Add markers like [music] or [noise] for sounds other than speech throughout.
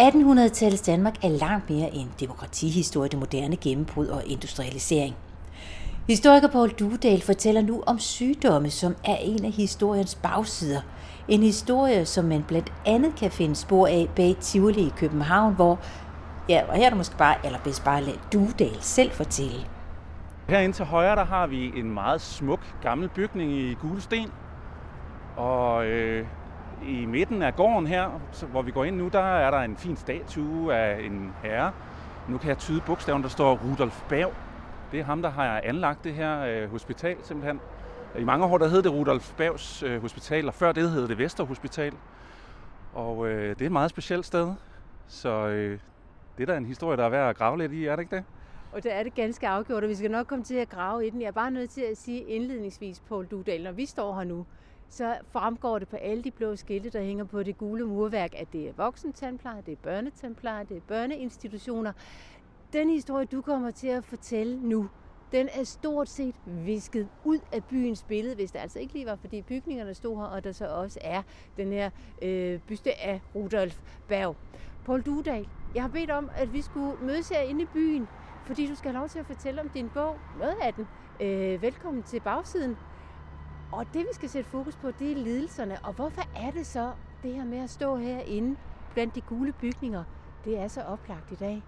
1800-tallets Danmark er langt mere end demokratihistorie, det moderne gennembrud og industrialisering. Historiker Paul Dudal fortæller nu om sygdomme, som er en af historiens bagsider. En historie, som man blandt andet kan finde spor af bag Tivoli i København, hvor, ja, og her er du måske bare, eller bedst bare lade Dudal selv fortælle. Herinde til højre, der har vi en meget smuk gammel bygning i gule sten. Og øh, i midten af gården her, hvor vi går ind nu, der er der en fin statue af en herre. Nu kan jeg tyde bogstaven, der står Rudolf Berg. Det er ham, der har anlagt det her øh, hospital simpelthen. I mange år der hed det Rudolf Bergs øh, Hospital, og før det hed det Vesterhospital. Og øh, det er et meget specielt sted, så øh, det er da en historie, der er værd at grave lidt i, er det ikke det? Og det er det ganske afgjort, og vi skal nok komme til at grave i den. Jeg er bare nødt til at sige indledningsvis, Paul Dudal, når vi står her nu, så fremgår det på alle de blå skilte, der hænger på det gule murværk, at det er voksentandpleje, det er børnetandpleje, det er børneinstitutioner. Den historie, du kommer til at fortælle nu, den er stort set visket ud af byens billede, hvis det altså ikke lige var, fordi bygningerne stod her, og der så også er den her øh, byste af Rudolf Berg. Paul Dudal, jeg har bedt om, at vi skulle mødes her inde i byen, fordi du skal have lov til at fortælle om din bog, noget af den. Øh, velkommen til bagsiden. Og det, vi skal sætte fokus på, det er lidelserne. Og hvorfor er det så, det her med at stå herinde blandt de gule bygninger, det er så oplagt i dag?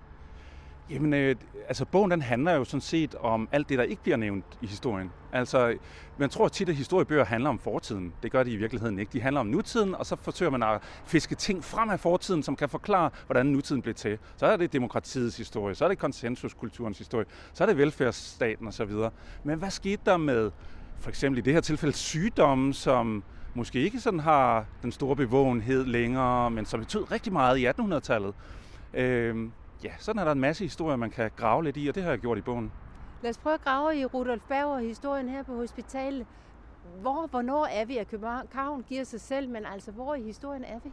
Jamen, øh, altså bogen den handler jo sådan set om alt det, der ikke bliver nævnt i historien. Altså, man tror tit, at historiebøger handler om fortiden. Det gør de i virkeligheden ikke. De handler om nutiden, og så forsøger man at fiske ting frem af fortiden, som kan forklare, hvordan nutiden blev til. Så er det demokratiets historie, så er det konsensuskulturens historie, så er det velfærdsstaten osv. Men hvad skete der med for eksempel i det her tilfælde sygdomme, som måske ikke sådan har den store bevågenhed længere, men som betød rigtig meget i 1800-tallet. Øh, ja, sådan er der en masse historier, man kan grave lidt i, og det har jeg gjort i bogen. Lad os prøve at grave i Rudolf Bauer historien her på hospitalet. Hvor, hvornår er vi? At København giver sig selv, men altså, hvor i historien er vi?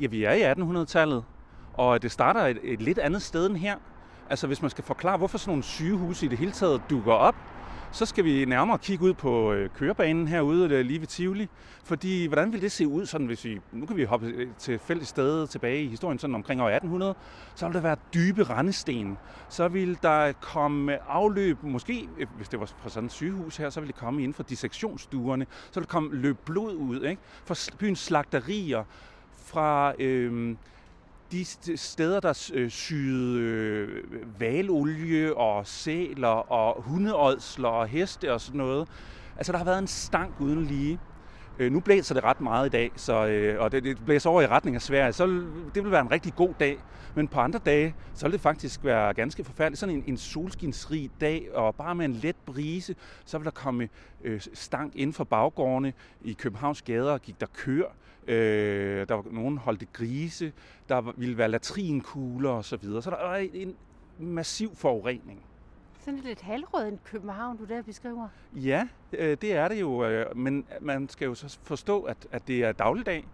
Ja, vi er i 1800-tallet, og det starter et, et lidt andet sted end her. Altså, hvis man skal forklare, hvorfor sådan nogle sygehuse i det hele taget dukker op, så skal vi nærmere kigge ud på øh, kørebanen herude øh, lige ved Tivoli. Fordi hvordan vil det se ud, sådan hvis vi, nu kan vi hoppe øh, til fælles sted tilbage i historien, sådan omkring år 1800, så ville der være dybe rendesten. Så ville der komme afløb, måske hvis det var fra sådan et sygehus her, så ville det komme inden for dissektionsstuerne. Så ville der komme løb blod ud, ikke? Fra byens slagterier, fra... Øh, de steder, der øh, syede øh, valolie og sæler og hundeådsler og heste og sådan noget. Altså, der har været en stank uden lige. Øh, nu blæser det ret meget i dag, så, øh, og det, det blæser over i retning af Sverige, så det vil være en rigtig god dag. Men på andre dage, så vil det faktisk være ganske forfærdeligt. Sådan en, en solskinsrig dag, og bare med en let brise, så vil der komme øh, stank inden for baggårdene. I Københavns gader gik der køer, Øh, der var nogen holdte grise. Der ville være latrinkugler osv. Så, videre. så der er en massiv forurening. Sådan lidt halvrød en København, du der beskriver. Ja, øh, det er det jo, øh, men man skal jo så forstå, at, at det er dagligdag.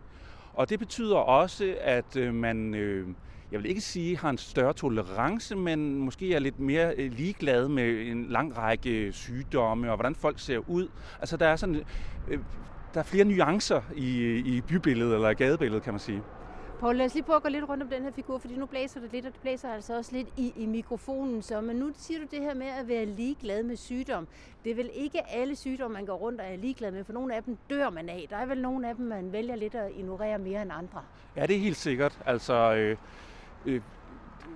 Og det betyder også, at øh, man, øh, jeg vil ikke sige, har en større tolerance, men måske er lidt mere øh, ligeglad med en lang række sygdomme og hvordan folk ser ud. Altså der er sådan, øh, der er flere nuancer i, i bybilledet eller gadebilledet, kan man sige. Poul, lad os lige prøve at gå lidt rundt om den her figur, fordi nu blæser det lidt, og det blæser altså også lidt i, i mikrofonen. Så, men nu siger du det her med at være ligeglad med sygdom. Det er vel ikke alle sygdomme, man går rundt og er ligeglad med, for nogle af dem dør man af. Der er vel nogle af dem, man vælger lidt at ignorere mere end andre. Ja, det er helt sikkert. Altså, øh, øh,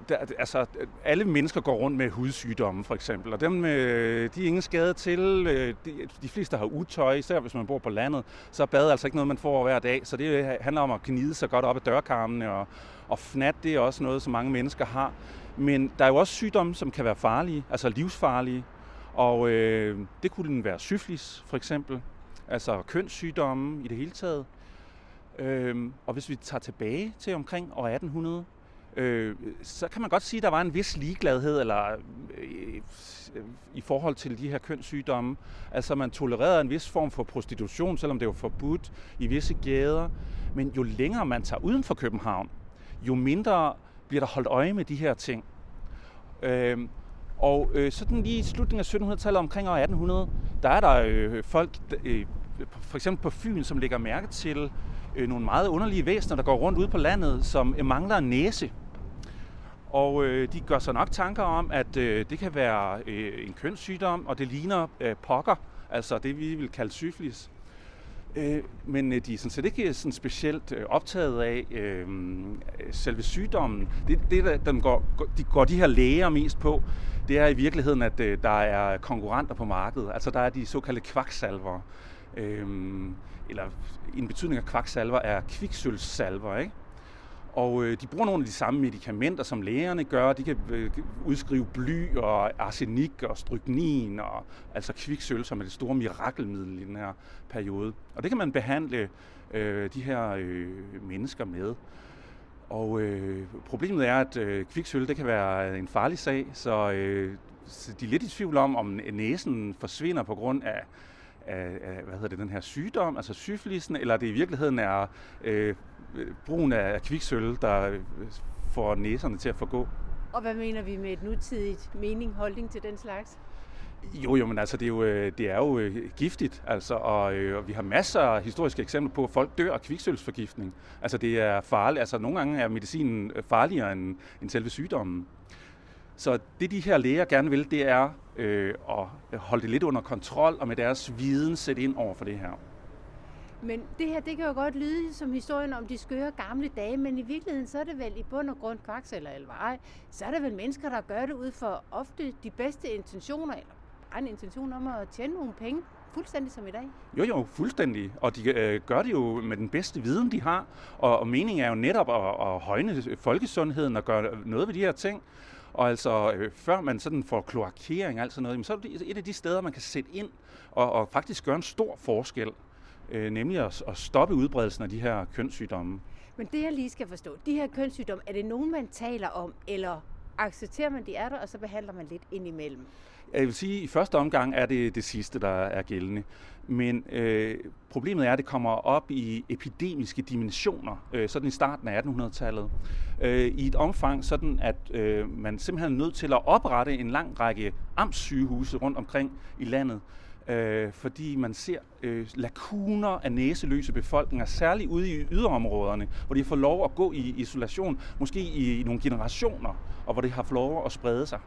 der, altså, øh, alle mennesker går rundt med hudsygdomme, for eksempel, og dem, øh, de er ingen skade til. Øh, de, de fleste har utøj, især hvis man bor på landet, så er bad altså ikke noget, man får hver dag. Så det øh, handler om at gnide sig godt op ad dørkarmene, og, og fnat, det er også noget, som mange mennesker har. Men der er jo også sygdomme, som kan være farlige, altså livsfarlige. Og øh, det kunne være syflis, for eksempel. Altså kønssygdomme i det hele taget. Øh, og hvis vi tager tilbage til omkring år 1800, øh, så kan man godt sige, at der var en vis ligegladhed eller, øh, i forhold til de her kønssygdomme. Altså man tolererede en vis form for prostitution, selvom det var forbudt i visse gader. Men jo længere man tager uden for København, jo mindre bliver der holdt øje med de her ting. Øh, og øh, sådan lige i slutningen af 1700-tallet, omkring år 1800, der er der øh, folk, øh, for eksempel på Fyn, som lægger mærke til øh, nogle meget underlige væsener, der går rundt ude på landet, som øh, mangler en næse. Og øh, de gør sig nok tanker om, at øh, det kan være øh, en kønssygdom, og det ligner øh, pokker, altså det vi vil kalde syfilis. Øh, men øh, de er sådan set ikke øh, sådan specielt øh, optaget af øh, selve sygdommen. Det, det der, dem går, de går de her læger mest på, det er i virkeligheden, at øh, der er konkurrenter på markedet. Altså der er de såkaldte kvaksalver. Øh, eller en betydning af kvaksalver er kviksølvsalver, ikke? Og øh, de bruger nogle af de samme medicamenter, som lægerne gør. De kan øh, udskrive bly og arsenik og stryknin, og, altså kviksøl, som er det store mirakelmiddel i den her periode. Og det kan man behandle øh, de her øh, mennesker med. Og øh, problemet er, at øh, kviksøl det kan være en farlig sag, så, øh, så de er lidt i tvivl om, om næsen forsvinder på grund af af, hvad hedder det, den her sygdom, altså syfilisen, eller det i virkeligheden er øh, brugen af kviksøl, der øh, får næserne til at forgå. Og hvad mener vi med et nutidigt mening, holdning til den slags? Jo, jo, men altså, det er jo, øh, det er jo øh, giftigt, altså, og, og vi har masser af historiske eksempler på, at folk dør af kviksølsforgiftning. Altså, det er farligt. Altså, nogle gange er medicinen farligere end, end selve sygdommen. Så det, de her læger gerne vil, det er øh, at holde det lidt under kontrol, og med deres viden sætte ind over for det her. Men det her, det kan jo godt lyde som historien om de skøre gamle dage, men i virkeligheden så er det vel i bund og grund kvakseller eller ej, så er det vel mennesker, der gør det ud for ofte de bedste intentioner, eller bare en intention om at tjene nogle penge, fuldstændig som i dag. Jo, jo, fuldstændig. Og de øh, gør det jo med den bedste viden, de har. Og, og meningen er jo netop at, at højne folkesundheden og gøre noget ved de her ting. Og altså, øh, før man sådan får kloakering og alt sådan noget, så er det et af de steder, man kan sætte ind og, og faktisk gøre en stor forskel øh, nemlig at, at stoppe udbredelsen af de her kønssygdomme. Men det jeg lige skal forstå, de her kønssygdomme, er det nogen, man taler om, eller accepterer man, de er der, og så behandler man lidt indimellem? Jeg vil sige, at i første omgang er det det sidste, der er gældende. Men øh, problemet er, at det kommer op i epidemiske dimensioner, øh, sådan i starten af 1800-tallet. Øh, I et omfang, sådan at øh, man simpelthen er nødt til at oprette en lang række amtssygehuse rundt omkring i landet, øh, fordi man ser øh, lakuner af næseløse befolkninger, særligt ude i yderområderne, hvor de får lov at gå i isolation, måske i, i nogle generationer, og hvor det har fået lov at sprede sig.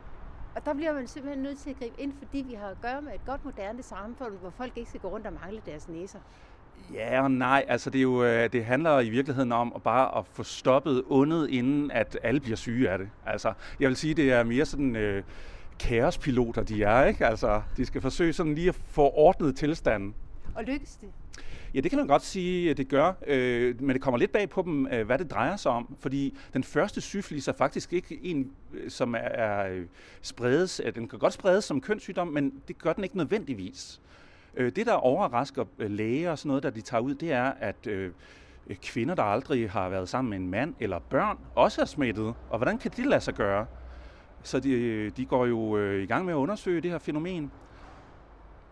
Og der bliver man simpelthen nødt til at gribe ind, fordi vi har at gøre med et godt moderne samfund, hvor folk ikke skal gå rundt og mangle deres næser. Ja og nej, altså det, er jo, øh, det handler i virkeligheden om at bare at få stoppet ondet, inden at alle bliver syge af det. Altså, jeg vil sige, det er mere sådan... Øh, kaospiloter de er, ikke? Altså, de skal forsøge sådan lige at få ordnet tilstanden. Og lykkes det? Ja, det kan man godt sige, at det gør, øh, men det kommer lidt bag på dem, øh, hvad det drejer sig om, fordi den første syfilis er faktisk ikke en, øh, som er, er øh, spredes, øh, den kan godt spredes som kønssygdom, men det gør den ikke nødvendigvis. Øh, det, der overrasker læger og sådan noget, der de tager ud, det er, at øh, kvinder, der aldrig har været sammen med en mand eller børn, også er smittet. Og hvordan kan det lade sig gøre? Så de, de går jo i gang med at undersøge det her fænomen.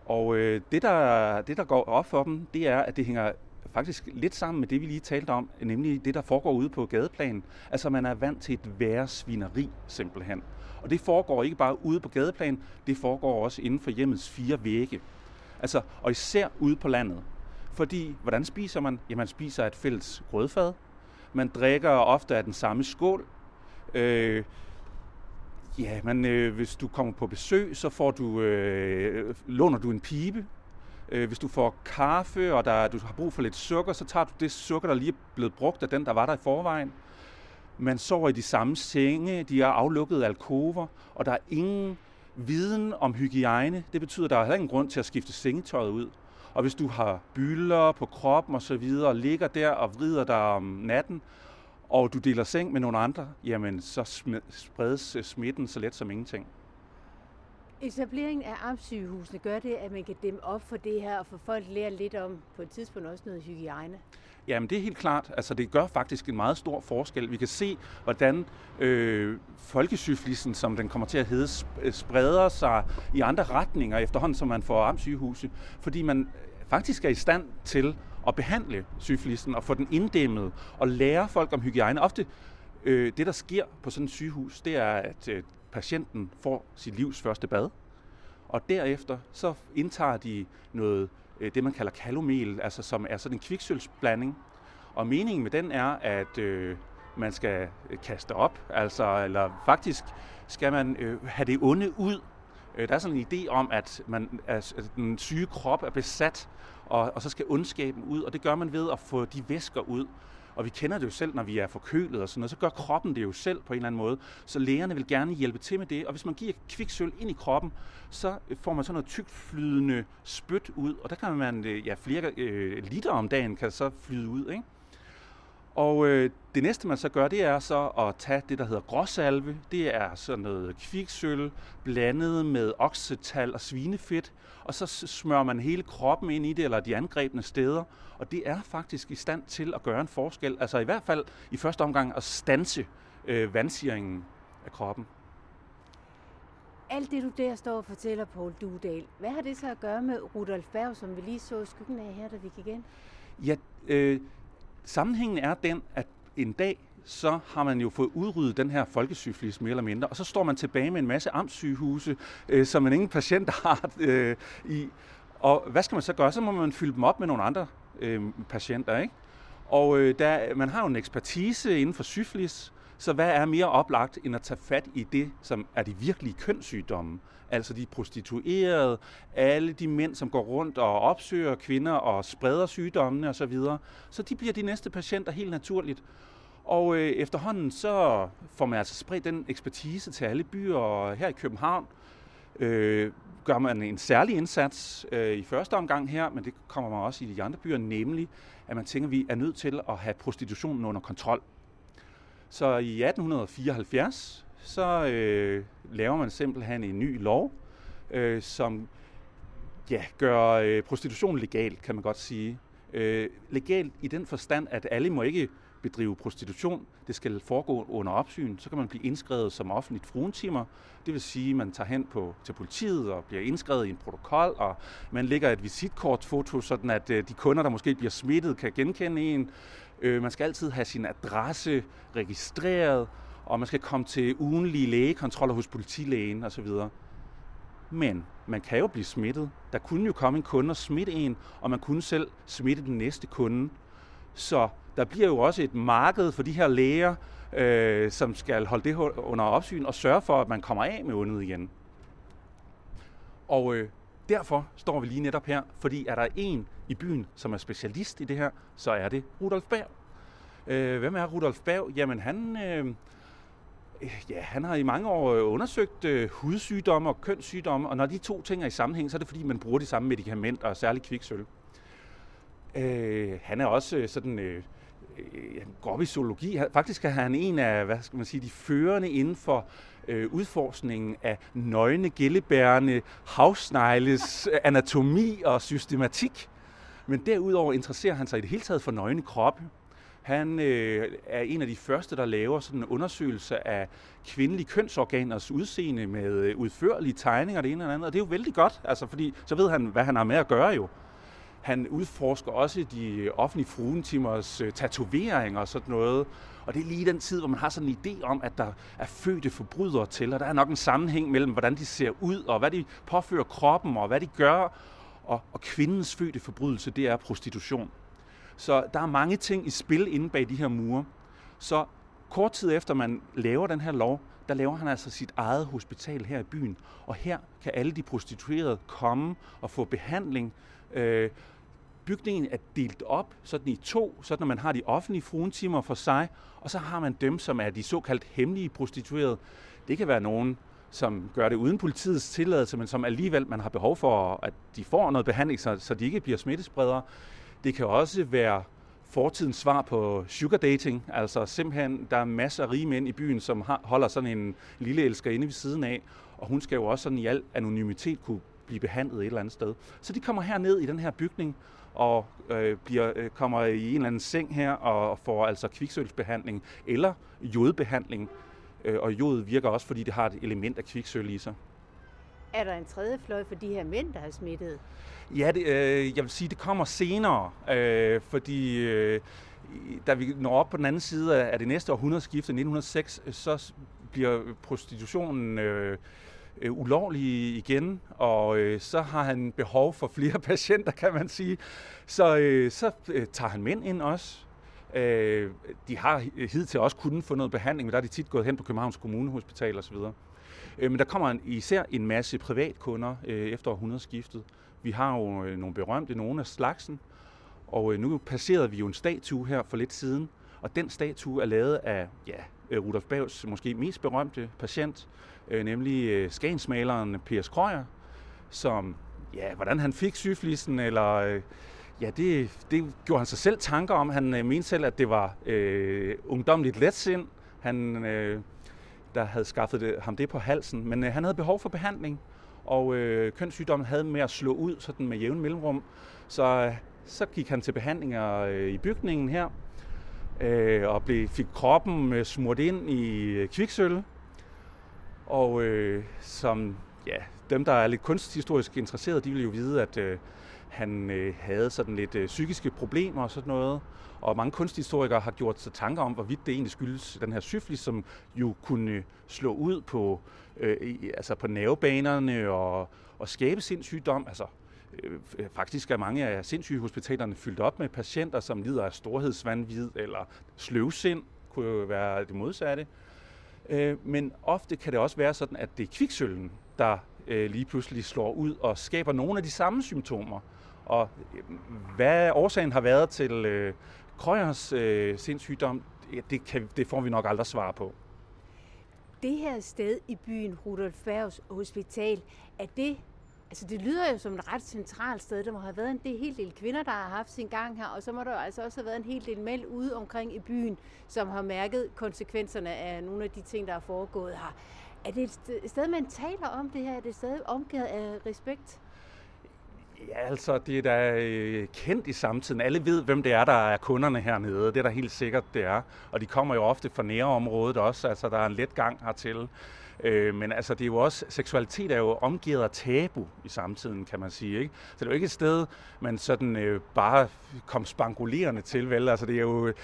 Og øh, det, der, det, der går op for dem, det er, at det hænger faktisk lidt sammen med det, vi lige talte om, nemlig det, der foregår ude på gadeplanen. Altså, man er vant til et værre svineri, simpelthen. Og det foregår ikke bare ude på gadeplan, det foregår også inden for hjemmets fire vægge. Altså, og især ude på landet. Fordi, hvordan spiser man? Jamen, man spiser et fælles grødfad. Man drikker ofte af den samme skål. Øh, Ja, men øh, hvis du kommer på besøg, så får du, øh, låner du en pibe. Øh, hvis du får kaffe, og der, du har brug for lidt sukker, så tager du det sukker, der lige er blevet brugt af den, der var der i forvejen. Man sover i de samme senge, de er aflukkede alkover, og der er ingen viden om hygiejne. Det betyder, at der er heller ingen grund til at skifte sengetøjet ud. Og hvis du har bylder på kroppen og så videre, og ligger der og vrider dig om natten, og du deler seng med nogle andre, jamen så spredes smitten så let som ingenting. Etableringen af amtssygehusene gør det, at man kan dæmme op for det her og få folk lære lidt om på et tidspunkt også noget hygiejne? Jamen det er helt klart. Altså det gør faktisk en meget stor forskel. Vi kan se, hvordan øh, folkesyflisen, som den kommer til at hedde, spreder sig i andre retninger efterhånden, som man får amtssygehuse. Fordi man faktisk er i stand til at behandle syfilisten og få den inddæmmet og lære folk om hygiejne. Ofte øh, det, der sker på sådan et sygehus, det er, at øh, patienten får sit livs første bad, og derefter så indtager de noget, øh, det man kalder kalomel, altså som er sådan en kviksølvsblanding. Og meningen med den er, at øh, man skal kaste op, altså, eller faktisk skal man øh, have det onde ud. Øh, der er sådan en idé om, at, man, at den syge krop er besat, og, og så skal ondskaben ud, og det gør man ved at få de væsker ud. Og vi kender det jo selv, når vi er forkølet og sådan noget, så gør kroppen det jo selv på en eller anden måde. Så lægerne vil gerne hjælpe til med det, og hvis man giver kviksøl ind i kroppen, så øh, får man sådan noget tykt flydende spyt ud, og der kan man, øh, ja, flere øh, liter om dagen kan så flyde ud, ikke? Og øh, det næste, man så gør, det er så at tage det, der hedder gråsalve. Det er sådan noget kviksøl blandet med oksetal og svinefedt. Og så smører man hele kroppen ind i det, eller de angrebne steder. Og det er faktisk i stand til at gøre en forskel. Altså i hvert fald i første omgang at stanse øh, vandsiringen af kroppen. Alt det, du der står og fortæller, Paul Dudal, hvad har det så at gøre med Rudolf Berg, som vi lige så skyggen af her, da vi gik ind? Ja, øh, Sammenhængen er den, at en dag, så har man jo fået udryddet den her folkesyfilis mere eller mindre, og så står man tilbage med en masse amtssygehuse, øh, som man ingen patienter har øh, i. Og hvad skal man så gøre? Så må man fylde dem op med nogle andre øh, patienter, ikke? Og øh, der, man har jo en ekspertise inden for syfilis, så hvad er mere oplagt end at tage fat i det, som er de virkelige kønssygdomme? Altså de prostituerede, alle de mænd, som går rundt og opsøger kvinder og spreder sygdommene osv. Så, videre. så de bliver de næste patienter helt naturligt. Og øh, efterhånden så får man altså spredt den ekspertise til alle byer, og her i København øh, gør man en særlig indsats øh, i første omgang her, men det kommer man også i de andre byer, nemlig at man tænker, at vi er nødt til at have prostitutionen under kontrol. Så i 1874, så øh, laver man simpelthen en ny lov, øh, som ja, gør øh, prostitution legal, kan man godt sige. Øh, legal i den forstand, at alle må ikke bedrive prostitution. Det skal foregå under opsyn. Så kan man blive indskrevet som offentligt fruentimer. Det vil sige, at man tager hen på, til politiet og bliver indskrevet i en protokol, og man lægger et visitkortfoto, sådan at øh, de kunder, der måske bliver smittet, kan genkende en. Øh, man skal altid have sin adresse registreret, og man skal komme til ugenlige lægekontroller hos politilægen osv. Men man kan jo blive smittet. Der kunne jo komme en kunde og smitte en, og man kunne selv smitte den næste kunde. Så der bliver jo også et marked for de her læger, øh, som skal holde det under opsyn og sørge for, at man kommer af med ondet igen. Og øh, derfor står vi lige netop her, fordi er der en i byen, som er specialist i det her, så er det Rudolf Berg. Øh, hvem er Rudolf Berg? Jamen han, øh, ja, han har i mange år øh, undersøgt øh, hudsygdomme og kønssygdomme, og når de to ting er i sammenhæng, så er det fordi, man bruger de samme medicamenter, og særligt kviksøl. Øh, han er også øh, sådan... Øh, Øh, han går op i zoologi. Faktisk er han en af hvad skal man sige, de førende inden for øh, udforskningen af nøgne, gillebærende havsnegles øh, anatomi og systematik. Men derudover interesserer han sig i det hele taget for nøgne kroppe. Han øh, er en af de første, der laver sådan en undersøgelse af kvindelige kønsorganers udseende med øh, udførlige tegninger, det ene og det andet. Og det er jo vældig godt, altså, fordi så ved han, hvad han har med at gøre jo. Han udforsker også de offentlige fruentimers øh, tatoveringer og sådan noget. Og det er lige den tid, hvor man har sådan en idé om, at der er fødte forbrydere til, og der er nok en sammenhæng mellem, hvordan de ser ud, og hvad de påfører kroppen, og hvad de gør. Og, og kvindens fødte forbrydelse, det er prostitution. Så der er mange ting i spil inde bag de her mure. Så kort tid efter man laver den her lov, der laver han altså sit eget hospital her i byen. Og her kan alle de prostituerede komme og få behandling. Øh, bygningen er delt op sådan i to, sådan at man har de offentlige fruentimer for sig, og så har man dem, som er de såkaldt hemmelige prostituerede. Det kan være nogen, som gør det uden politiets tilladelse, men som alligevel man har behov for, at de får noget behandling, så, så de ikke bliver smittespredere. Det kan også være fortidens svar på sugar dating. Altså simpelthen, der er masser af rige mænd i byen, som har, holder sådan en lille elskerinde ved siden af, og hun skal jo også sådan i al anonymitet kunne blive behandlet et eller andet sted. Så de kommer her ned i den her bygning, og øh, bliver, øh, kommer i en eller anden seng her og får altså kviksølsbehandling eller jodbehandling. Øh, og jod virker også, fordi det har et element af kviksøl i sig. Er der en tredje fløj for de her mænd, der har smittet? Ja, det, øh, jeg vil sige, det kommer senere, øh, fordi øh, da vi når op på den anden side af det næste århundredeskifte, 1906, så bliver prostitutionen øh, øh, ulovlig igen, og øh, så har han behov for flere [laughs] patienter, kan man sige. Så, øh, så øh, tager han mænd ind også. Øh, de har hidtil også kunnet få noget behandling, men der er de tit gået hen på Københavns Kommunehospital osv. Øh, men der kommer en, især en masse privatkunder øh, efter århundredeskiftet. Vi har jo øh, nogle berømte, nogle af slagsen, og øh, nu passerede vi jo en statue her for lidt siden, og den statue er lavet af ja, øh, Rudolf Bavs måske mest berømte patient, øh, nemlig øh, skagensmaleren Per Krøyer, som, ja, hvordan han fik syflisen, eller øh, ja, det, det gjorde han sig selv tanker om. Han øh, mente selv, at det var øh, ungdomligt letsind, han, øh, der havde skaffet det, ham det på halsen, men øh, han havde behov for behandling, og øh, kønssygdommen havde med at slå ud sådan med jævn mellemrum, så, øh, så gik han til behandlinger øh, i bygningen her, øh, og blev, fik kroppen øh, smurt ind i øh, kviksølv. kviksøl. Og øh, som ja, dem, der er lidt kunsthistorisk interesserede, de vil jo vide, at øh, han øh, havde sådan lidt øh, psykiske problemer og sådan noget. Og mange kunsthistorikere har gjort sig tanker om, hvorvidt det egentlig skyldes den her syflis, som jo kunne øh, slå ud på, øh, altså på nervebanerne og, og skabe sindssygdom. Altså, Øh, faktisk er mange af sindssygehospitalerne fyldt op med patienter, som lider af storhedsvandvid eller sløvsind, kunne jo være det modsatte. Øh, men ofte kan det også være sådan, at det er kviksølven, der øh, lige pludselig slår ud og skaber nogle af de samme symptomer. Og hvad årsagen har været til øh, Krøyers øh, sindssygdom, det, kan, det får vi nok aldrig svar på. Det her sted i byen, Rudolf Bergs Hospital, er det Altså det lyder jo som et ret centralt sted. Der må have været en del, hel del kvinder, der har haft sin gang her, og så må der jo altså også have været en hel del mænd ude omkring i byen, som har mærket konsekvenserne af nogle af de ting, der er foregået her. Er det et sted, man taler om det her? Er det et sted omgivet af respekt? Ja, altså, det er da øh, kendt i samtiden. Alle ved, hvem det er, der er kunderne hernede. Det er der helt sikkert, det er. Og de kommer jo ofte fra nærområdet også. Altså, der er en let gang hertil. Øh, men altså, det er jo også, seksualitet er jo omgivet af tabu i samtiden, kan man sige. Ikke? Så det er jo ikke et sted, man sådan øh, bare kom spangulerende til, vel? Altså, det er jo øh,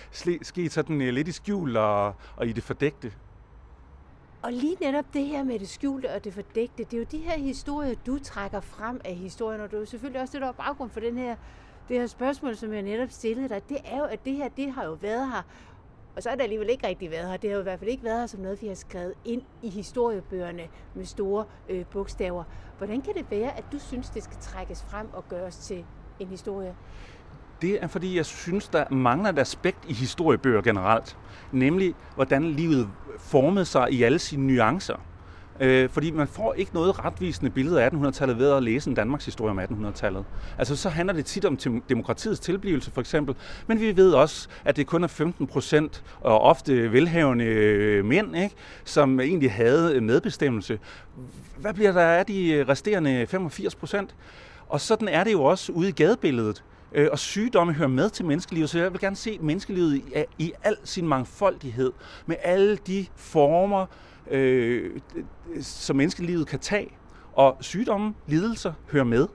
sket sådan øh, lidt i skjul og, og i det fordægte. Og lige netop det her med det skjulte og det fordægte, det er jo de her historier, du trækker frem af historien, og det er jo selvfølgelig også det, der er baggrund for den her, det her spørgsmål, som jeg netop stillede dig. Det er jo, at det her, det har jo været her, og så har det alligevel ikke rigtig været her. Det har jo i hvert fald ikke været her som noget, vi har skrevet ind i historiebøgerne med store øh, bogstaver. Hvordan kan det være, at du synes, det skal trækkes frem og gøres til en historie? Det er fordi, jeg synes, der mangler et aspekt i historiebøger generelt. Nemlig, hvordan livet formede sig i alle sine nuancer. Øh, fordi man får ikke noget retvisende billede af 1800-tallet ved at læse en Danmarks historie om 1800-tallet. Altså så handler det tit om demokratiets tilblivelse for eksempel, men vi ved også, at det kun er 15 procent og ofte velhavende øh, mænd, ikke, som egentlig havde medbestemmelse. Hvad bliver der af de resterende 85 procent? Og sådan er det jo også ude i gadebilledet. Øh, og sygdomme hører med til menneskelivet, så jeg vil gerne se menneskelivet i, i al sin mangfoldighed, med alle de former, øh, som menneskelivet kan tage. Og sygdomme, lidelser hører med.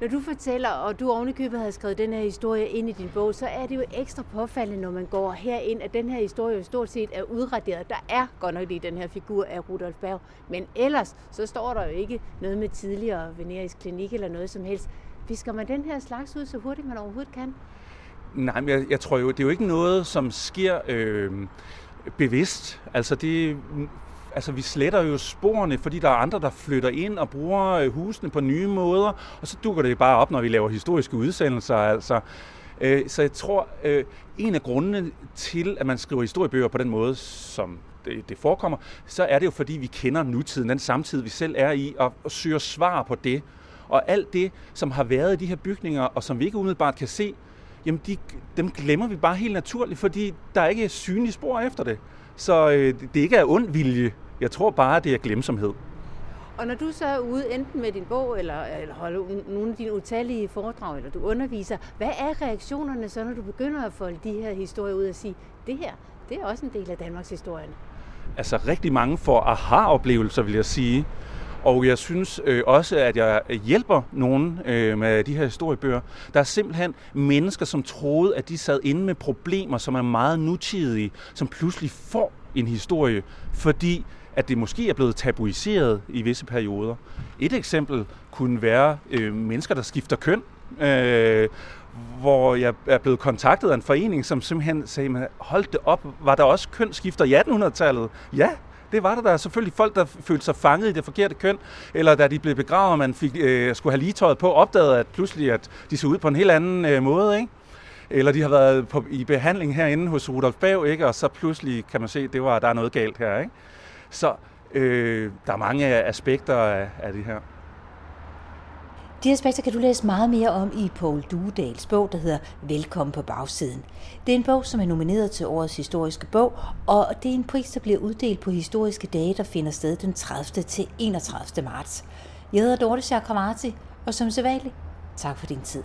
Når du fortæller, og du ovenikøbet har skrevet den her historie ind i din bog, så er det jo ekstra påfaldende, når man går herind, at den her historie jo stort set er udraderet. Der er godt nok lige den her figur af Rudolf Berg, men ellers så står der jo ikke noget med tidligere venerisk klinik eller noget som helst. Visker man den her slags ud så hurtigt man overhovedet kan? Nej, men jeg, jeg tror jo, det er jo ikke noget, som sker øh, bevidst. Altså det, altså vi sletter jo sporene, fordi der er andre, der flytter ind og bruger øh, husene på nye måder, og så dukker det bare op, når vi laver historiske udsendelser. Altså. Øh, så jeg tror, øh, en af grundene til, at man skriver historiebøger på den måde, som det, det forekommer, så er det jo, fordi vi kender nutiden, den samtid, vi selv er i, og, og søger svar på det. Og alt det, som har været i de her bygninger, og som vi ikke umiddelbart kan se, jamen de, dem glemmer vi bare helt naturligt, fordi der er ikke synlige spor efter det. Så øh, det ikke er ond vilje. Jeg tror bare, det er glemsomhed. Og når du så er ude enten med din bog, eller, eller holder nogle af dine utallige foredrag, eller du underviser, hvad er reaktionerne så, når du begynder at folde de her historier ud og sige, det her, det er også en del af Danmarks historie? Altså rigtig mange får aha-oplevelser, vil jeg sige. Og jeg synes øh, også, at jeg hjælper nogen øh, med de her historiebøger. Der er simpelthen mennesker, som troede, at de sad inde med problemer, som er meget nutidige, som pludselig får en historie, fordi at det måske er blevet tabuiseret i visse perioder. Et eksempel kunne være øh, mennesker, der skifter køn, øh, hvor jeg er blevet kontaktet af en forening, som simpelthen sagde, hold det op, var der også kønsskifter i 1800-tallet? Ja, det var der. Der er selvfølgelig folk, der følte sig fanget i det forkerte køn, eller da de blev begravet, og man fik, øh, skulle have lige tøjet på, opdagede at pludselig, at de så ud på en helt anden øh, måde. Ikke? Eller de har været på, i behandling herinde hos Rudolf Bav, ikke? og så pludselig kan man se, at det var, der er noget galt her. Ikke? Så øh, der er mange aspekter af, af det her. De aspekter kan du læse meget mere om i Paul Duedals bog, der hedder Velkommen på bagsiden. Det er en bog, som er nomineret til årets historiske bog, og det er en pris, der bliver uddelt på historiske dage, der finder sted den 30. til 31. marts. Jeg hedder Dorte Chakravarti, og som sædvanligt, tak for din tid.